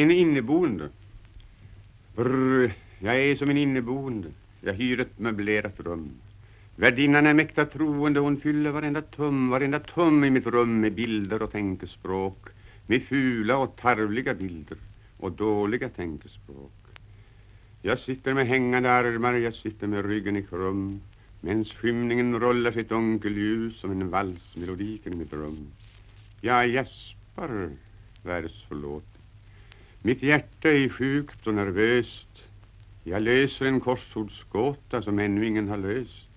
En inneboende. Brr, jag är som en inneboende. Jag hyr ett möblerat rum. Värdinnan är mäkta troende, hon fyller varenda tum, varenda tum i mitt rum med bilder och tänkespråk. Med fula och tarvliga bilder och dåliga tänkespråk. Jag sitter med hängande armar, jag sitter med ryggen i krum. Medan skymningen rullar sitt onkelljus som en valsmelodi i mitt rum. Jag gäspar, världsförlåt. Mitt hjärta är sjukt och nervöst. Jag löser en korsordsgåta som ännu ingen har löst.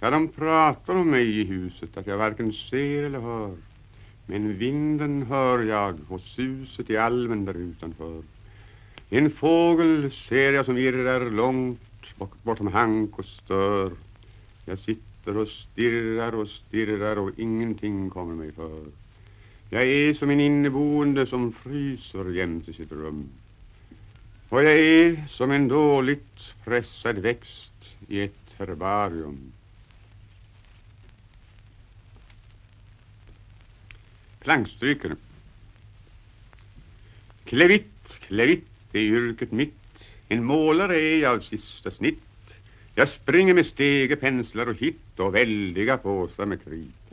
Ja, de pratar om mig i huset att jag varken ser eller hör. Men vinden hör jag och suset i almen där utanför. En fågel ser jag som irrar långt bortom hank och stör. Jag sitter och stirrar och stirrar och ingenting kommer mig för. Jag är som en inneboende som fryser jämte sitt rum. Och jag är som en dåligt pressad växt i ett herbarium. Klangstryker. Klevitt, klevitt är yrket mitt. En målare är jag av sista snitt. Jag springer med stege, penslar och kitt och väldiga påsar med krit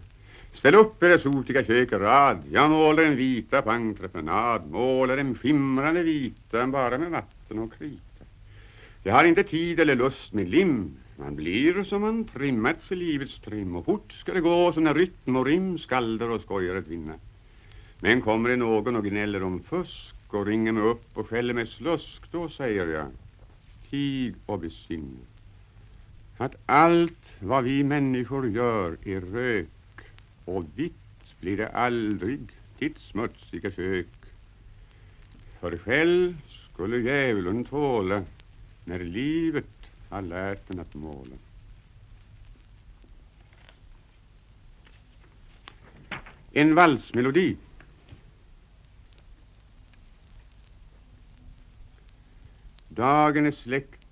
Ställ upp era sotiga kök i rad. Jag målar en vita på entreprenad. Målar en skimrande vita bara med vatten och krita. Jag har inte tid eller lust med lim. Man blir som man trimmats i livets trim och fort ska det gå som när rytm och rim skalder och skojar att vinna. Men kommer det någon och gnäller om fusk och ringer mig upp och skäller med slusk, då säger jag tig och besinna att allt vad vi människor gör är rök och vitt blir det aldrig ditt smutsiga kök. För själv skulle djävulen tåla när livet har lärt den att måla. En valsmelodi. Dagen är släckt,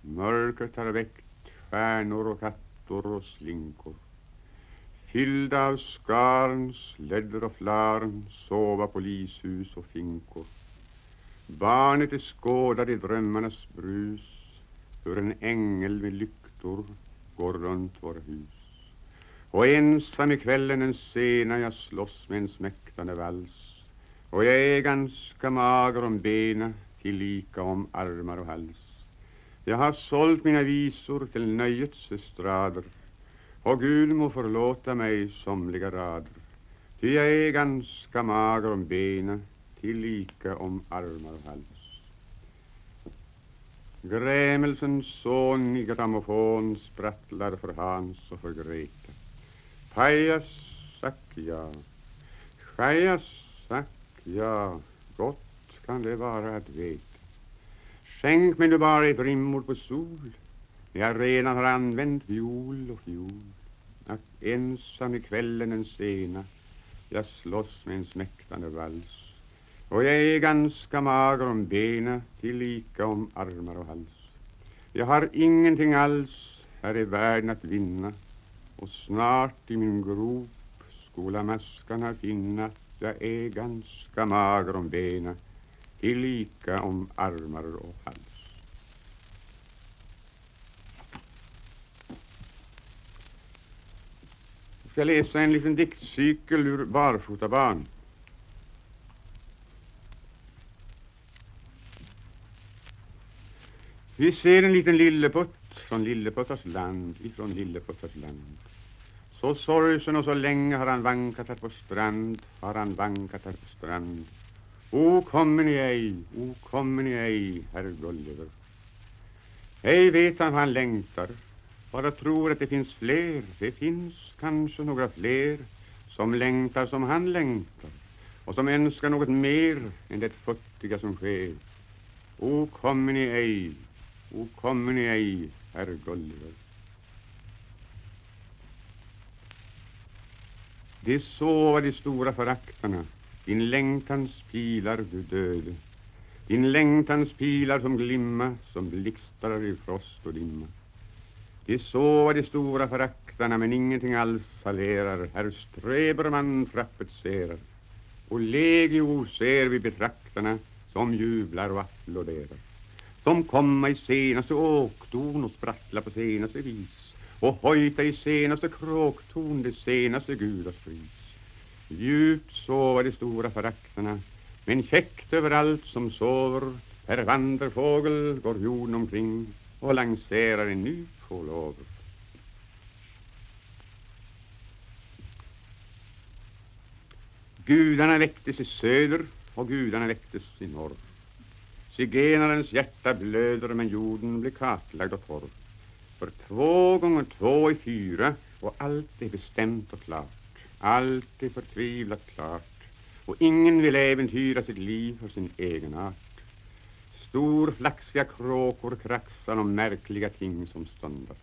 mörkret har väckt stjärnor och kattor och slinkor. Fyllda av skarn, slädder och flarn, sova polishus och finkor. Barnet är skådad i drömmarnas brus hur en ängel med lyktor går runt våra hus. Och ensam i kvällen en sena jag slåss med en smäktande vals. Och jag är ganska mager om bena, tillika om armar och hals. Jag har sålt mina visor till nöjets estrader och Gud må förlåta mig somliga rader. Ty jag är ganska mager om bena, tillika om armar och hals. Grämelsens son i grammofon sprattlar för Hans och för Greta. Pajas, sack ja. Chajas, sack ja. Gott kan det vara att veta. Skänk mig nu bara ett rimord på sol när jag redan har använt viol och fiol att ensam i kvällen en sena jag slåss med en smäktande vals och jag är ganska mager om bena tillika om armar och hals. Jag har ingenting alls här i världen att vinna och snart i min grop skola maskarna finna jag är ganska mager om bena tillika om armar och hals. Ska läsa en liten diktcykel ur Barfotabarn. Vi ser en liten lilleputt från Lilleputtars land, ifrån Lilleputtars land. Så sorgsen och så länge har han vankat här på strand, har han vankat här på strand. O kommer ni ej, o kommer ni ej, herr Gulliver. Ej vet han vad han längtar, bara tror att det finns fler, det finns kanske några fler som längtar som han längtar och som önskar något mer än det futtiga som sker. O kommer ni ej, o kommer ni ej, herr Gulliver. Det sova de stora föraktarna, din längtans pilar du döde. Din längtans pilar som glimma, som blixtrar i frost och dimma. De sova de stora föraktarna men ingenting alls hallerar. Herr Streberman trapetserar. Och legio ser vi betraktarna som jublar och applåderar. Som komma i senaste åkton och sprattla på senaste vis och hojta i senaste kråkton det senaste gudars pris. Djupt sova de stora föraktarna men käckt överallt som sover Per vanderfågel går jorden omkring och lanserar en ny pålover. Gudarna väcktes i söder och gudarna väcktes i norr. Zigenarens hjärta blöder men jorden blir kartlagd och torr. För två gånger två är fyra och allt är bestämt och klart. Allt är förtvivlat klart och ingen vill äventyra sitt liv för sin egen art. Storflaxiga kråkor kraxar om märkliga ting som stundar.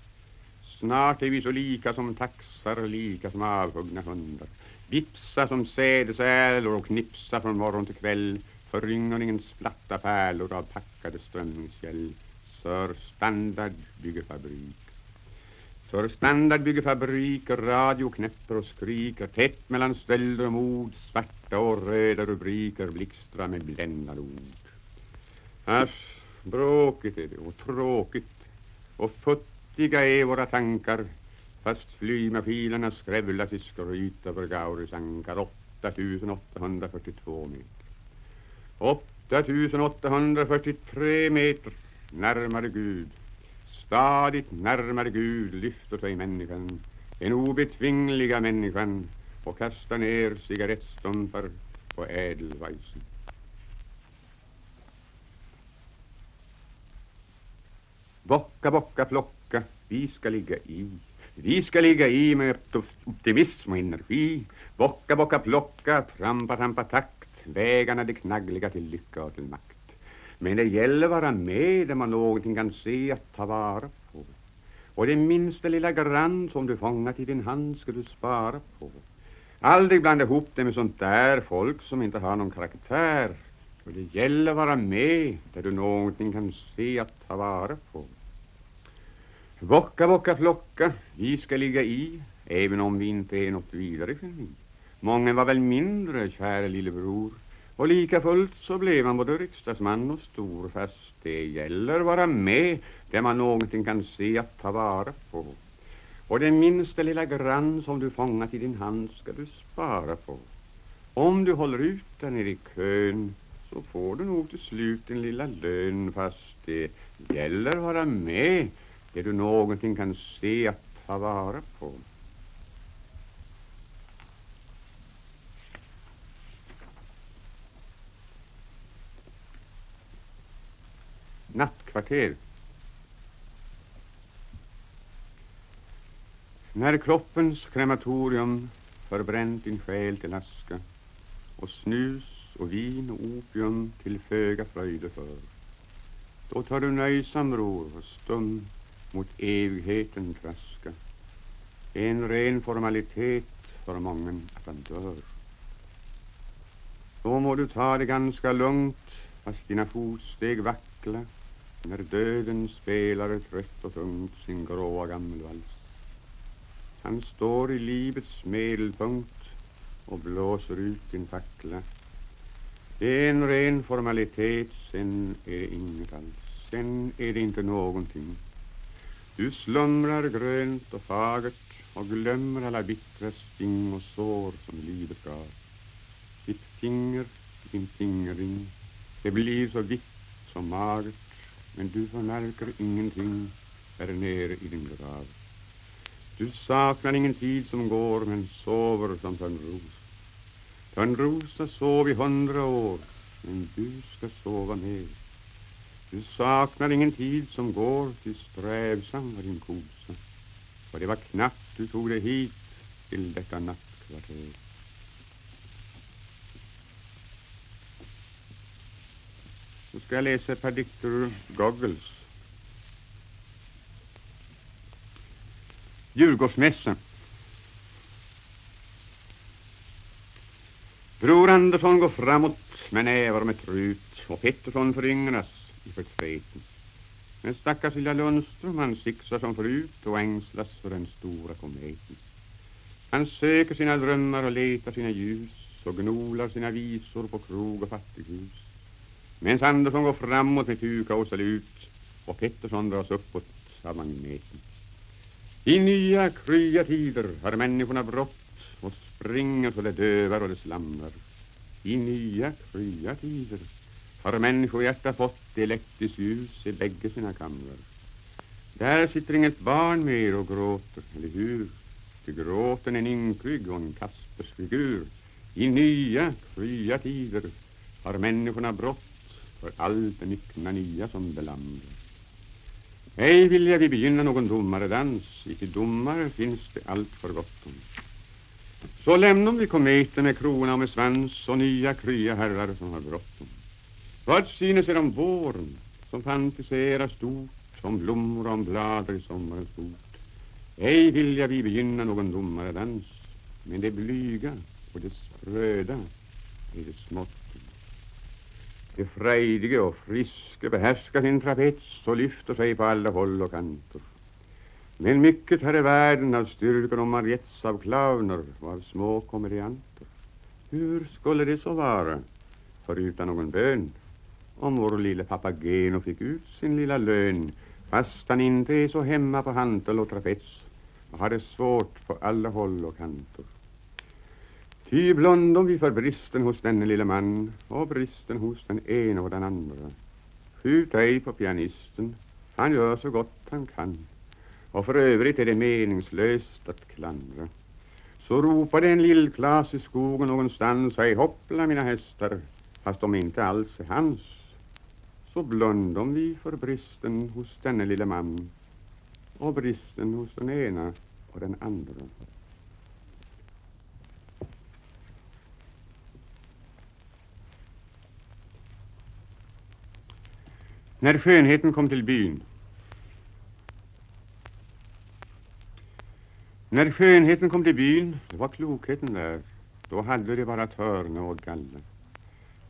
Snart är vi så lika som taxar, lika som avhuggna hundar. Vipsa som sädesärlor och knipsa från morgon till kväll Föryngringens platta pärlor av packade strömmingsfjäll Sir Standard bygger fabrik Sir Standard bygger fabrik Radio knäpper och skriker Tätt mellan stölder och mord Svarta och röda rubriker blixtrar med bländande ord Asch, bråkigt är det och tråkigt och futtiga är våra tankar fast flygmaskinerna skrävlas i skryt över Gauris ankar 8842 meter. 8843 meter närmare Gud. Stadigt närmare Gud lyfter sig människan, den obetvingliga människan och kastar ner cigarettstumpar på ädelweisen. Bocka, bocka, plocka, vi ska ligga i. Vi ska ligga i med optimism och energi. Bocka, bocka, plocka, trampa, trampa takt. Vägarna de knaggliga till lycka och till makt. Men det gäller vara med där man någonting kan se att ta vara på. Och det minsta lilla grann som du fångat i din hand ska du spara på. Aldrig blanda ihop det med sånt där folk som inte har någon karaktär. För det gäller vara med där du någonting kan se att ta vara på. Bocka, bocka, flocka, vi ska ligga i, även om vi inte är något vidare geni. Mången var väl mindre, käre lillebror, och lika fullt så blev han både riksdagsman och stor, fast det gäller vara med där man någonting kan se att ta vara på. Och den minsta lilla grann som du fångat i din hand ska du spara på. Om du håller ut där nere i kön så får du nog till slut din lilla lön, fast det gäller vara med det du någonting kan se att ta vara på. Nattkvarter. När kroppens krematorium förbränt din själ till aska och snus och vin och opium till föga fröjde för då tar du nöjsam ro och stum mot evigheten traska. En ren formalitet för mången att han dör. Då må du ta det ganska lugnt fast dina fotsteg vackla när döden spelar trött och tungt sin gråa gammelvals. Han står i livets medelpunkt och blåser ut din fackla. Det är en ren formalitet, sen är det inget alls. Sen är det inte någonting. Du slumrar grönt och fagert och glömmer alla bittra sting och sår som livet gav. Ditt finger, din fingerring, det blir så vitt, så magert, men du förmärker ingenting här nere i din grav. Du saknar ingen tid som går, men sover som Törnrosa. Törnrosa sov i hundra år, men du ska sova mer. Du saknar ingen tid som går, till strävsam var din kosa. Och det var knappt du tog dig hit till detta nattkvarter. Nu ska jag läsa ett par dikter ur Goggles. Djurgårdsmässan. Bror Andersson går framåt med nävar med trut och Pettersson föryngras i förtreten. Men stackars lilla Lundström han sixar som förut och ängslas för den stora kometen. Han söker sina drömmar och letar sina ljus och gnolar sina visor på krog och fattighus. Medan Andersson går framåt med tuka och salut och Pettersson dras uppåt av magneten. I nya krya tider har människorna brott och springer så det dövar och det slamrar. I nya krya tider har människohjärta fått elektriskt ljus i bägge sina kamrar. Där sitter inget barn mer och gråter, eller hur? Ty gråten en ynklig och en Kaspers figur. I nya krya tider har människorna brott för allt det myckna nya som belamrar. Ej vilja vi begynna någon domaredans, icke domare finns det allt för gott om. Så lämnar vi kometen med krona och med svans och nya krya herrar som har bråttom. Vad synes er om våren som fantiserar stort om blommor och om blader i sommarens fot? Ej vilja vi begynna någon domaredans, men det blyga och det spröda är det smått. Det frejdige och friske behärskar sin trapets och lyfter sig på alla håll och kanter. Men mycket här i världen av styrkor och marietts av clowner och av små komedianter. Hur skulle det så vara, förutan någon bön, om vår lille Papageno fick ut sin lilla lön fast han inte är så hemma på hantel och trapets och har det svårt på alla håll och kanter. Ty blundom vi för bristen hos denne lille man och bristen hos den ena och den andra. Skjut ej på pianisten, han gör så gott han kan. Och för övrigt är det meningslöst att klandra. Så ropade en lillklas i skogen någonstans, hej hoppla mina hästar, fast de inte alls är hans. Så blundom vi för bristen hos denne lille man och bristen hos den ena och den andra. När skönheten kom till byn. När skönheten kom till byn, då var klokheten där. Då hade de bara törne och galler.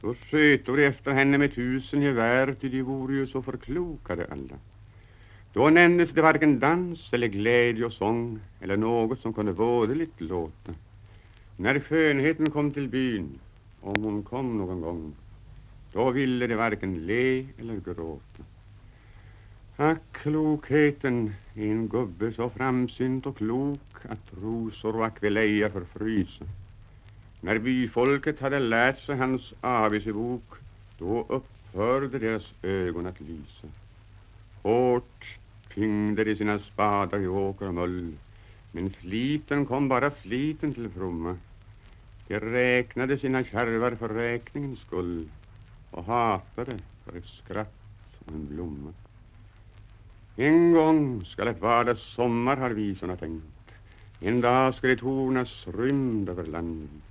Då sköt de efter henne med tusen gevär, ty de vore ju så förklokade alla. Då nämndes det varken dans eller glädje och sång eller något som kunde vådligt låta. När skönheten kom till byn, om hon kom någon gång, då ville de varken le eller gråta. Ack, klokheten i en gubbe så framsynt och klok att rosor och akvileja förfrysa. När byfolket hade lärt sig hans avisebok då upphörde deras ögon att lysa. Hårt tyngde de sina spadar i åker och mull, men fliten kom bara fliten till fromma. De räknade sina kärvar för räkningens skull och hatade för ett skratt och en blomma. En gång skall ett vardags sommar har visorna tänkt. En dag skall det tornas rymd över landet.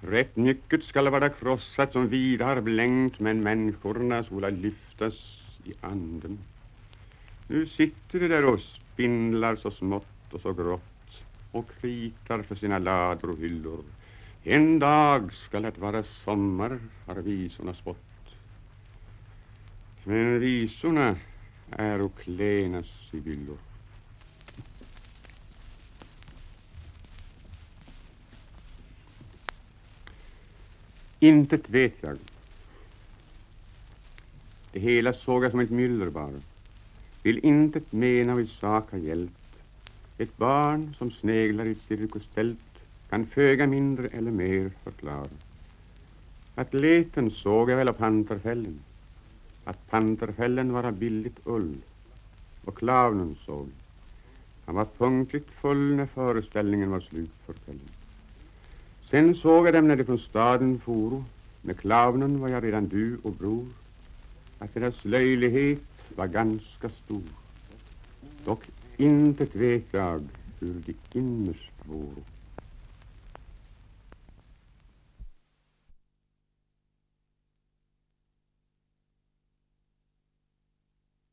Rätt mycket skall vara krossat som vida har blänkt men människorna skola lyftas i anden. Nu sitter de där och spindlar så smått och så grått och kritar för sina lador och hyllor en dag skall det vara sommar, har visorna spått. Men visorna är och klena sibyllor. Intet vet jag. Det hela såg jag som ett myller bara. Vill intet mena vid sak ha hjälpt. Ett barn som sneglar i ett cirkustält kan föga mindre eller mer förklara. Atleten såg jag väl av panterfällen, att panterfällen var av billigt ull. Och clownen såg. Han var punktligt full när föreställningen var slut för kvällen. Sen såg jag dem när de från staden foro. Med clownen var jag redan du och bror. Att deras löjlighet var ganska stor. Dock intet vet jag hur de innerst voro.